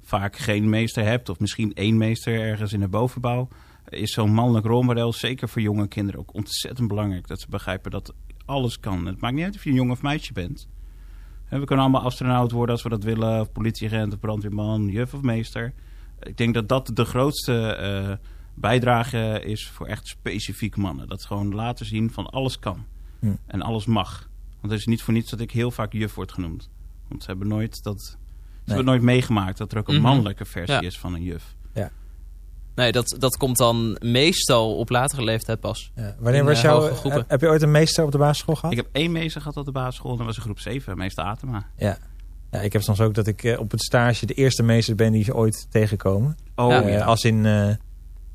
vaak geen meester hebt, of misschien één meester ergens in de bovenbouw, is zo'n mannelijk rolmodel, zeker voor jonge kinderen, ook ontzettend belangrijk. Dat ze begrijpen dat alles kan. Het maakt niet uit of je een jongen of meisje bent. We kunnen allemaal astronaut worden als we dat willen, of politieagent, of brandweerman, juf of meester. Ik denk dat dat de grootste eh, bijdrage is voor echt specifiek mannen. Dat gewoon laten zien van alles kan. Hm. En alles mag. Want het is niet voor niets dat ik heel vaak juf word genoemd. Want ze hebben nooit dat. Ze hebben nooit meegemaakt dat er ook een Mhm. mannelijke versie Ja. is van een juf. Nee, dat, dat komt dan meestal op latere leeftijd pas. Ja. Wanneer In, was eh, jouw... hogere groepen. Heb, heb je ooit een meester op de basisschool gehad? Ik heb één meester gehad op de basisschool en dat was in groep 7, meester Atema. Ja. ja. Ik heb soms ook dat ik eh, op het stage de eerste meester ben die ze ooit tegenkomen. Oh Ja. ja. Eh, als in... eh,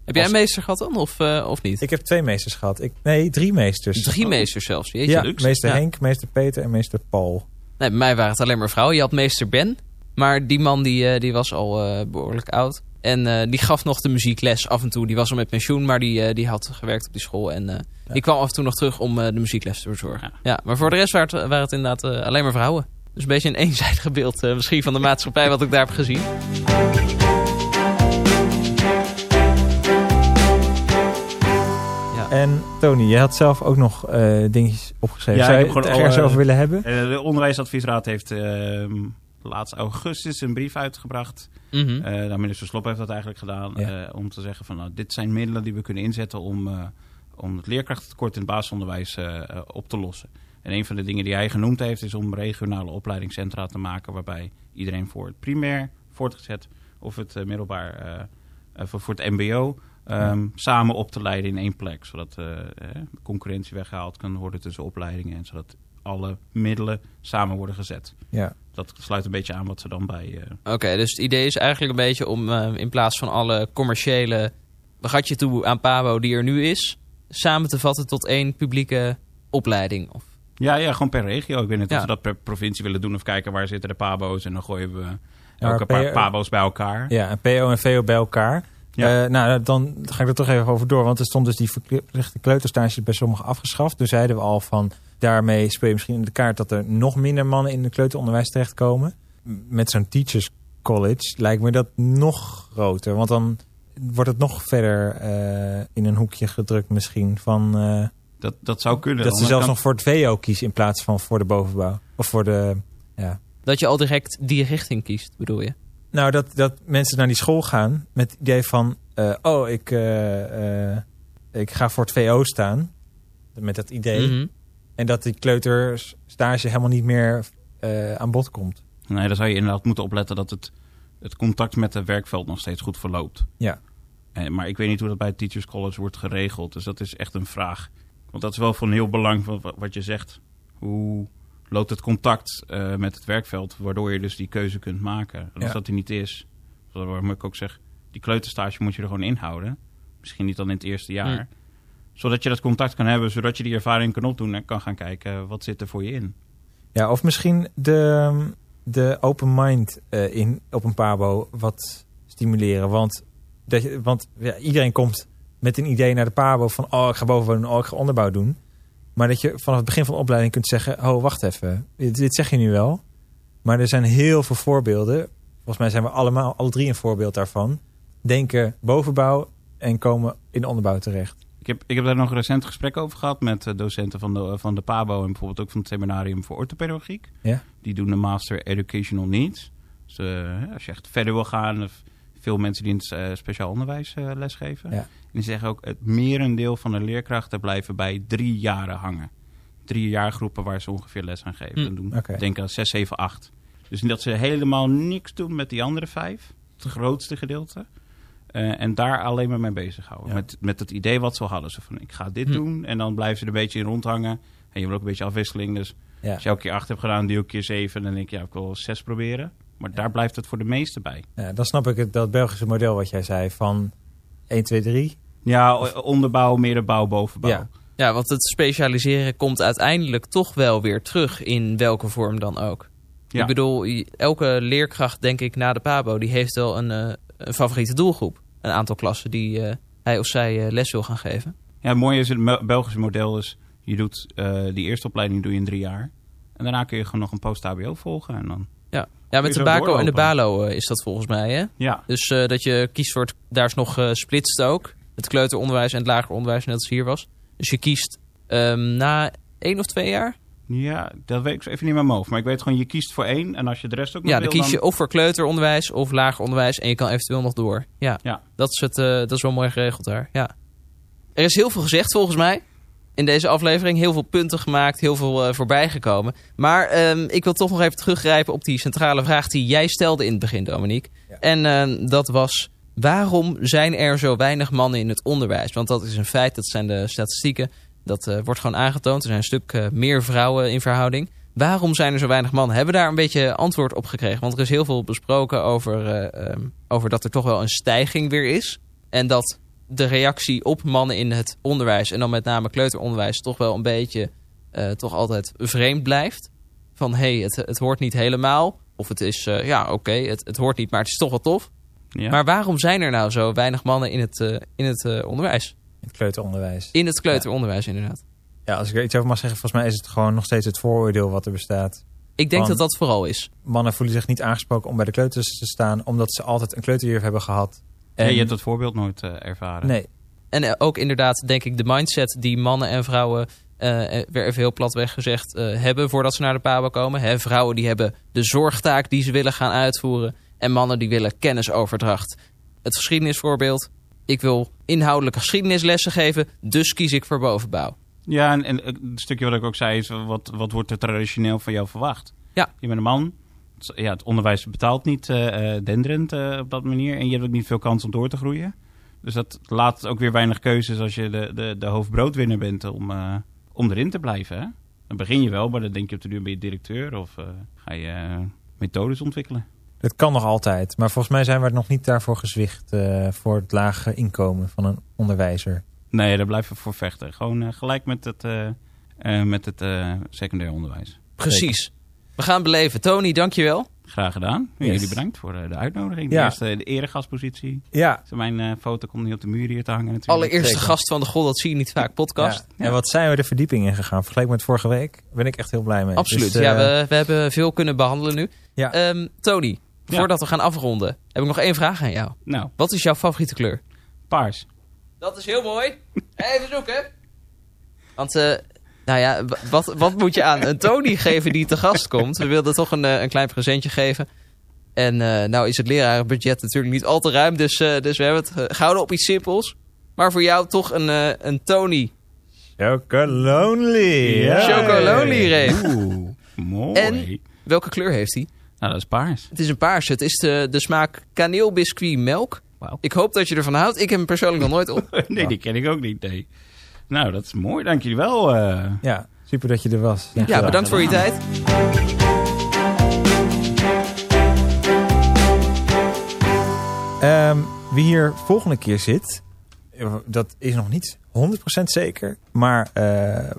Heb jij Als- een meester gehad dan, of, eh, of niet? ik heb twee meesters gehad. Ik, nee, drie meesters. Drie meesters zelfs, jeetje. Ja, luxe. meester Ja. Henk, meester Peter en meester Paul. Nee, bij mij waren het alleen maar vrouwen. Je had meester Ben, maar die man die, eh, die was al eh, behoorlijk oud. En eh, die gaf nog de muziekles af en toe. Die was al met pensioen, maar die, eh, die had gewerkt op die school. En eh, Ja. die kwam af en toe nog terug om eh, de muziekles te verzorgen. Ja. Ja. maar voor de rest waren het, waren het inderdaad eh, alleen maar vrouwen. Dus een beetje een *laughs* eenzijdig beeld eh, misschien van de maatschappij wat ik daar heb gezien. En Tony, je had zelf ook nog eh, dingetjes opgeschreven. Ja, Zou ik je het ergens over willen hebben? Eh, de onderwijsadviesraad heeft ehm laatst augustus een brief uitgebracht. Mhm. Eh nou, minister Slop heeft dat eigenlijk gedaan. Ja. eh, om te zeggen van nou, dit zijn middelen die we kunnen inzetten om, eh, om het leerkrachtentekort in het basisonderwijs op te lossen. En een van de dingen die hij genoemd heeft is om regionale opleidingscentra te maken waarbij iedereen voor het primair, voortgezet of het middelbaar, voor, voor het mbo, ehm, samen op te leiden in één plek. Zodat de concurrentie weggehaald kan worden tussen opleidingen en zodat alle middelen samen worden gezet. Ja. Dat sluit een beetje aan wat ze dan bij... eh, Oké, dus het idee is eigenlijk een beetje om eh, in plaats van alle commerciële gatje toe aan Pabo die er nu is, samen te vatten tot één publieke opleiding. Of, Ja, ja, gewoon per regio. Ik weet niet of Ja. we dat per provincie willen doen of kijken waar zitten de pabo's en dan gooien we elke paar pabo's bij elkaar. Ja, en PO en VO bij elkaar. Ja. Eh, nou, dan ga ik er toch even over door. Want er stond dus die verplichte kleuterstage bij sommigen afgeschaft. Dus zeiden we al van, daarmee speel je misschien in de kaart dat er nog minder mannen in het kleuteronderwijs terechtkomen. Met zo'n teachers college lijkt me dat nog groter. Want dan wordt het nog verder eh, in een hoekje gedrukt misschien. Van, eh, Dat, dat zou kunnen. dat ze zelfs kant- nog voor het VO kiezen in plaats van voor de bovenbouw. Of voor de... Ja. dat je al direct die richting kiest, bedoel je? Nou, dat, dat mensen naar die school gaan met het idee van... eh, oh, ik, eh, eh, ik ga voor het VO staan. Met dat idee. Mhm. En dat die kleuterstage helemaal niet meer eh, aan bod komt. Nee, dan zou je inderdaad moeten opletten dat het, het contact met het werkveld nog steeds goed verloopt. Ja. Eh, maar ik weet niet hoe dat bij het Teachers College wordt geregeld. Dus dat is echt een vraag Want dat is wel van heel belang van wa- wat je zegt. Hoe loopt het contact eh, met het werkveld, waardoor je dus die keuze kunt maken. En als Ja. dat er niet is, waarom ik ook zeg, die kleuterstage moet je er gewoon inhouden. Misschien niet dan in het eerste jaar. Hmm. Zodat je dat contact kan hebben, zodat je die ervaring kan opdoen en kan gaan kijken wat zit er voor je in. Ja, of misschien de, de open mind eh, in, op een pabo wat stimuleren. Want, dat je, want ja, iedereen komt met een idee naar de pabo van... oh, ik ga bovenwonen, oh, ik ga onderbouw doen. Maar dat je vanaf het begin van de opleiding kunt zeggen... oh, wacht even, dit, zeg je nu wel. Maar er zijn heel veel voorbeelden. Volgens mij zijn we allemaal, alle drie een voorbeeld daarvan. Denken bovenbouw en komen in onderbouw terecht. Ik heb, ik heb daar nog recent gesprek over gehad met eh, docenten van de, van de PABO en bijvoorbeeld ook van het seminarium voor orthopedagogiek. Ja. Die doen de Master Educational Needs. Dus eh, als je echt verder wil gaan, of veel mensen die in het eh, speciaal onderwijs eh, lesgeven. Ja. En die zeggen ook, het merendeel van de leerkrachten blijven bij drie jaren hangen. Drie jaargroepen waar ze ongeveer les aan geven. En doen, oké. Denk aan zes, zeven, acht. Dus dat ze helemaal niks doen met die andere vijf. Het grootste gedeelte. Eh, en daar alleen maar mee bezighouden. Ja. Met, met het idee wat ze al hadden. Zo van, ik ga dit Hm. doen. En dan blijven ze er een beetje in rondhangen. En je wil ook een beetje afwisseling. Dus Ja. als je elke keer acht hebt gedaan, die ook keer zeven. Dan denk je, ja, ik wil zes proberen. Maar daar blijft het voor de meeste bij. Ja, dan snap ik het, dat Belgische model wat jij zei van 1, 2, 3. Ja, onderbouw, middenbouw, bovenbouw. Ja. Ja, want het specialiseren komt uiteindelijk toch wel weer terug in welke vorm dan ook. Ja. Ik bedoel, elke leerkracht, denk ik, na de PABO, die heeft wel een, eh, een favoriete doelgroep. Een aantal klassen die eh, hij of zij eh, les wil gaan geven. Ja, het mooie is, het Belgische model is, je doet eh, die eerste opleiding doe je in drie jaar. En daarna kun je gewoon nog een post-HBO volgen. En dan, Ja, met de BACO en de. BALO eh, is dat volgens mij, hè? ja, Dus eh, dat je kiest voor het, daar is nog eh splitst ook. Het kleuteronderwijs en het lager onderwijs, net als hier was. Dus je kiest ehm, na één of twee jaar. ja, dat weet ik zo even niet meer mijn hoofd. Maar ik weet gewoon, je kiest voor één. En als je de rest ook nog Ja, dan wil, kies je of voor kleuteronderwijs of lager onderwijs. En je kan eventueel nog door. Ja, Ja. Dat, is het, eh, dat is wel mooi geregeld daar. Ja. Er is heel veel gezegd volgens mij. In deze aflevering heel veel punten gemaakt, heel veel eh, voorbij gekomen. Maar ehm, ik wil toch nog even teruggrijpen op die centrale vraag die jij stelde in het begin, Dominique. Ja. En ehm, dat was, waarom zijn er zo weinig mannen in het onderwijs? Want dat is een feit, dat zijn de statistieken. Dat eh, wordt gewoon aangetoond. Er zijn een stuk eh, meer vrouwen in verhouding. Waarom zijn er zo weinig mannen? Hebben we daar een beetje antwoord op gekregen? Want er is heel veel besproken over, eh, ehm, over dat er toch wel een stijging weer is. En dat de reactie op mannen in het onderwijs, en dan met name kleuteronderwijs, toch wel een beetje eh, toch altijd vreemd blijft. Van hé, hey, het, het hoort niet helemaal. Of het is, eh, ja oké, het, het hoort niet, maar het is toch wel tof. ja. Maar waarom zijn er nou zo weinig mannen in het, eh, in het eh, onderwijs? In het kleuteronderwijs. In het kleuteronderwijs inderdaad. Ja, als ik er iets over mag zeggen, volgens mij is het gewoon nog steeds het vooroordeel wat er bestaat. Ik denk Want- dat dat vooral is. Mannen voelen zich niet aangesproken om bij de kleuters te staan, omdat ze altijd een kleuterjuf hebben gehad. Ja, je hebt dat voorbeeld nooit eh, ervaren. Nee, En eh, ook inderdaad, denk ik, de mindset die mannen en vrouwen, eh, weer even heel platweg gezegd, hebben voordat ze naar de PABO komen. Hè, vrouwen die hebben de zorgtaak die ze willen gaan uitvoeren. En mannen die willen kennisoverdracht. Het geschiedenisvoorbeeld. Ik wil inhoudelijke geschiedenislessen geven, dus kies ik voor bovenbouw. Ja, en, en het stukje wat ik ook zei is, wat, wat wordt er traditioneel van jou verwacht? Ja. Je bent een man. Het- Ja, het onderwijs betaalt niet eh eh, denderend eh, op dat manier. En je hebt ook niet veel kans om door te groeien. Dus dat laat ook weer weinig keuzes als je de, de, de hoofdbroodwinner bent om, eh, om erin te blijven. Hè? Dan begin je wel, maar dan denk je op de duur ben je directeur of eh, ga je methodes ontwikkelen. dat kan nog altijd. Maar volgens mij zijn we er nog niet daarvoor gezwicht eh, voor het lage inkomen van een onderwijzer. Nee, daar blijven we voor vechten. Gewoon gelijk met het, eh, eh, met het eh, secundair onderwijs. Precies. We gaan beleven. Tony, dankjewel. Graag gedaan. Yes. Jullie bedankt voor eh, de uitnodiging. De Ja. eerste de eregastpositie. Ja, Dus Mijn eh, foto komt niet op de muur hier te hangen natuurlijk. Allereerste zeker. gast van de God, dat zie je niet vaak podcast. Ja. En wat zijn we de verdieping in gegaan? Vergeleken met vorige week ben ik echt heel blij mee. Absoluut. Dus, ja, eh, we, we hebben veel kunnen behandelen nu. Ja. Ehm, Tony, Ja. voordat we gaan afronden, heb ik nog één vraag aan jou. Nou, Wat is jouw favoriete kleur? paars. Dat is heel mooi. *laughs* Even zoeken. Want, eh, nou ja, wat, wat moet je aan een Tony *laughs* geven die te gast komt? We wilden toch een, eh, een klein presentje geven. En eh, nou is het lerarenbudget natuurlijk niet al te ruim, dus, eh, dus we hebben het eh, gehouden op iets simpels. Maar voor jou toch een, eh, een Tony. Chocolonely. Ja. Chocolonely reep. Oeh, *laughs* mooi. En? Welke kleur heeft hij? Nou, dat is paars. Het is een paars. Het is de, de smaak kaneelbiscuit melk. Wauw. Ik hoop dat je ervan houdt. Ik heb hem persoonlijk nog nooit op. *laughs* nee, die ken ik ook niet, nee. Nou, dat is mooi. Dank jullie wel. eh. Ja, super dat je er was. Ja, bedankt voor je tijd. Ehm, wie hier volgende keer zit, dat is nog niet 100% zeker. Maar eh,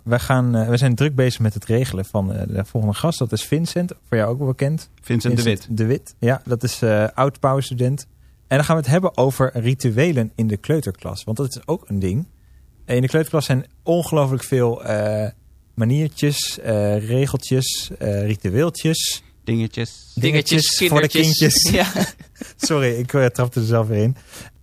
we, gaan, eh, we zijn druk bezig met het regelen van de volgende gast. Dat is Vincent, voor jou ook wel bekend. Vincent de Wit. De Wit, ja, dat is eh oud student. En dan gaan we het hebben over rituelen in de kleuterklas. Want dat is ook een ding. In de kleuterklas zijn ongelooflijk veel eh, maniertjes, eh, regeltjes, eh, ritueeltjes. Dingetjes. Dingetjes, voor de kindjes. Ja. *laughs* Sorry, ik eh, trapte er zelf weer in.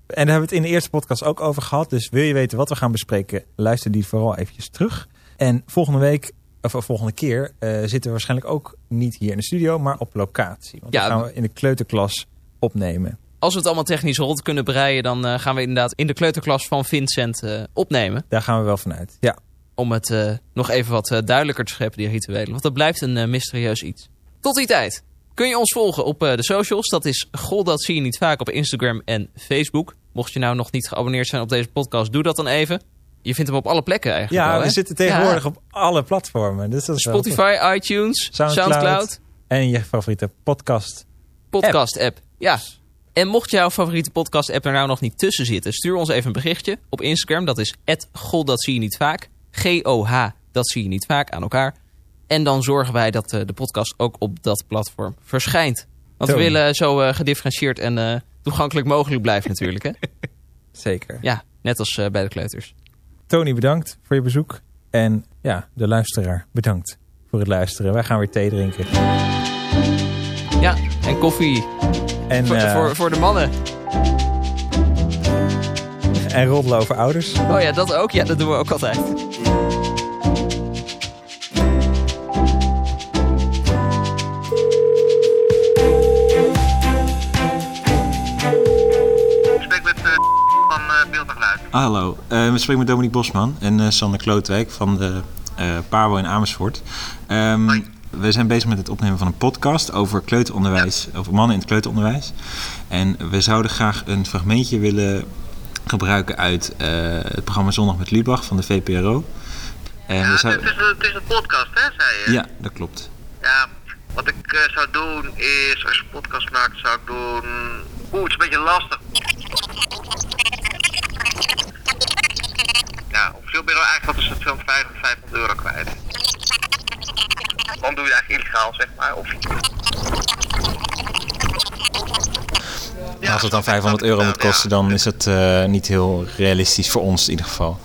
En daar hebben we het in de eerste podcast ook over gehad. Dus wil je weten wat we gaan bespreken, luister die vooral eventjes terug. En volgende week, of eh, volgende keer, eh, zitten we waarschijnlijk ook niet hier in de studio, maar op locatie. Want Ja. dan gaan we in de kleuterklas opnemen. Als we het allemaal technisch rond kunnen breien, dan eh, gaan we inderdaad in de kleuterklas van Vincent eh, opnemen. Daar gaan we wel vanuit. Ja, Om het eh, nog even wat duidelijker te scheppen, die rituelen. Want dat blijft een mysterieus iets. Tot die tijd kun je ons volgen op de socials. Dat is Goh, dat zie je niet vaak op Instagram en Facebook. Mocht je nou nog niet geabonneerd zijn op deze podcast, doe dat dan even. Je vindt hem op alle plekken eigenlijk ja wel, we hè? zitten tegenwoordig Ja. op alle platformen. Dus dat is. Spotify, iTunes, Soundcloud. Soundcloud En je favoriete podcast. podcast-app. Ja. En mocht jouw favoriete podcast-app er nou nog niet tussen zitten, stuur ons even een berichtje op Instagram. Dat is God, dat zie je niet vaak. G-O-H, dat zie je niet vaak aan elkaar. En dan zorgen wij dat eh, de podcast ook op dat platform verschijnt. Want we willen zo eh, gedifferentieerd en eh, toegankelijk mogelijk blijven natuurlijk. Hè? *laughs* Zeker. Ja, net als bij de kleuters. Tony, bedankt voor je bezoek. En ja, de luisteraar, bedankt voor het luisteren. Wij gaan weer thee drinken. En koffie En, voor, eh, voor, voor de mannen. en roddelen over ouders. Oh ja, dat ook. Ja, dat doen we ook altijd. Ik spreek met eh, van eh Beeld en Geluid. Hallo, eh, we spreken met Dominique Bosman en eh Sander Klootwijk van de eh Pabo in Amersfoort. Ehm. We zijn bezig met het opnemen van een podcast over kleuteronderwijs, over mannen in het kleuteronderwijs. En we zouden graag een fragmentje willen gebruiken uit eh, het programma Zondag met Lubach van de VPRO. En Ja, we het, is, een- het is een podcast, hè, zei je? ja, dat klopt. Ja, wat ik eh, zou doen is, als je een podcast maakt, zou ik doen... Oeh, het is een beetje lastig. Ja, op veel bureau eigenlijk wat is het zo'n 500, 500 euro kwijt. Dan doe je het eigenlijk illegaal, zeg maar. Of... Ja, Als het dan 500 euro moet kosten, dan is het eh, niet heel realistisch voor ons in ieder geval.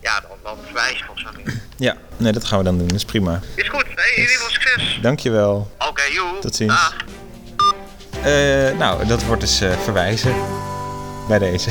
Ja, dan, dan verwijs je of zo niet. Ja, nee, dat gaan we dan doen. Dat is prima. Is goed, hey, in ieder geval succes. Dankjewel. Oké, joe. Tot ziens. Eh, nou, dat wordt dus eh, verwijzen bij deze.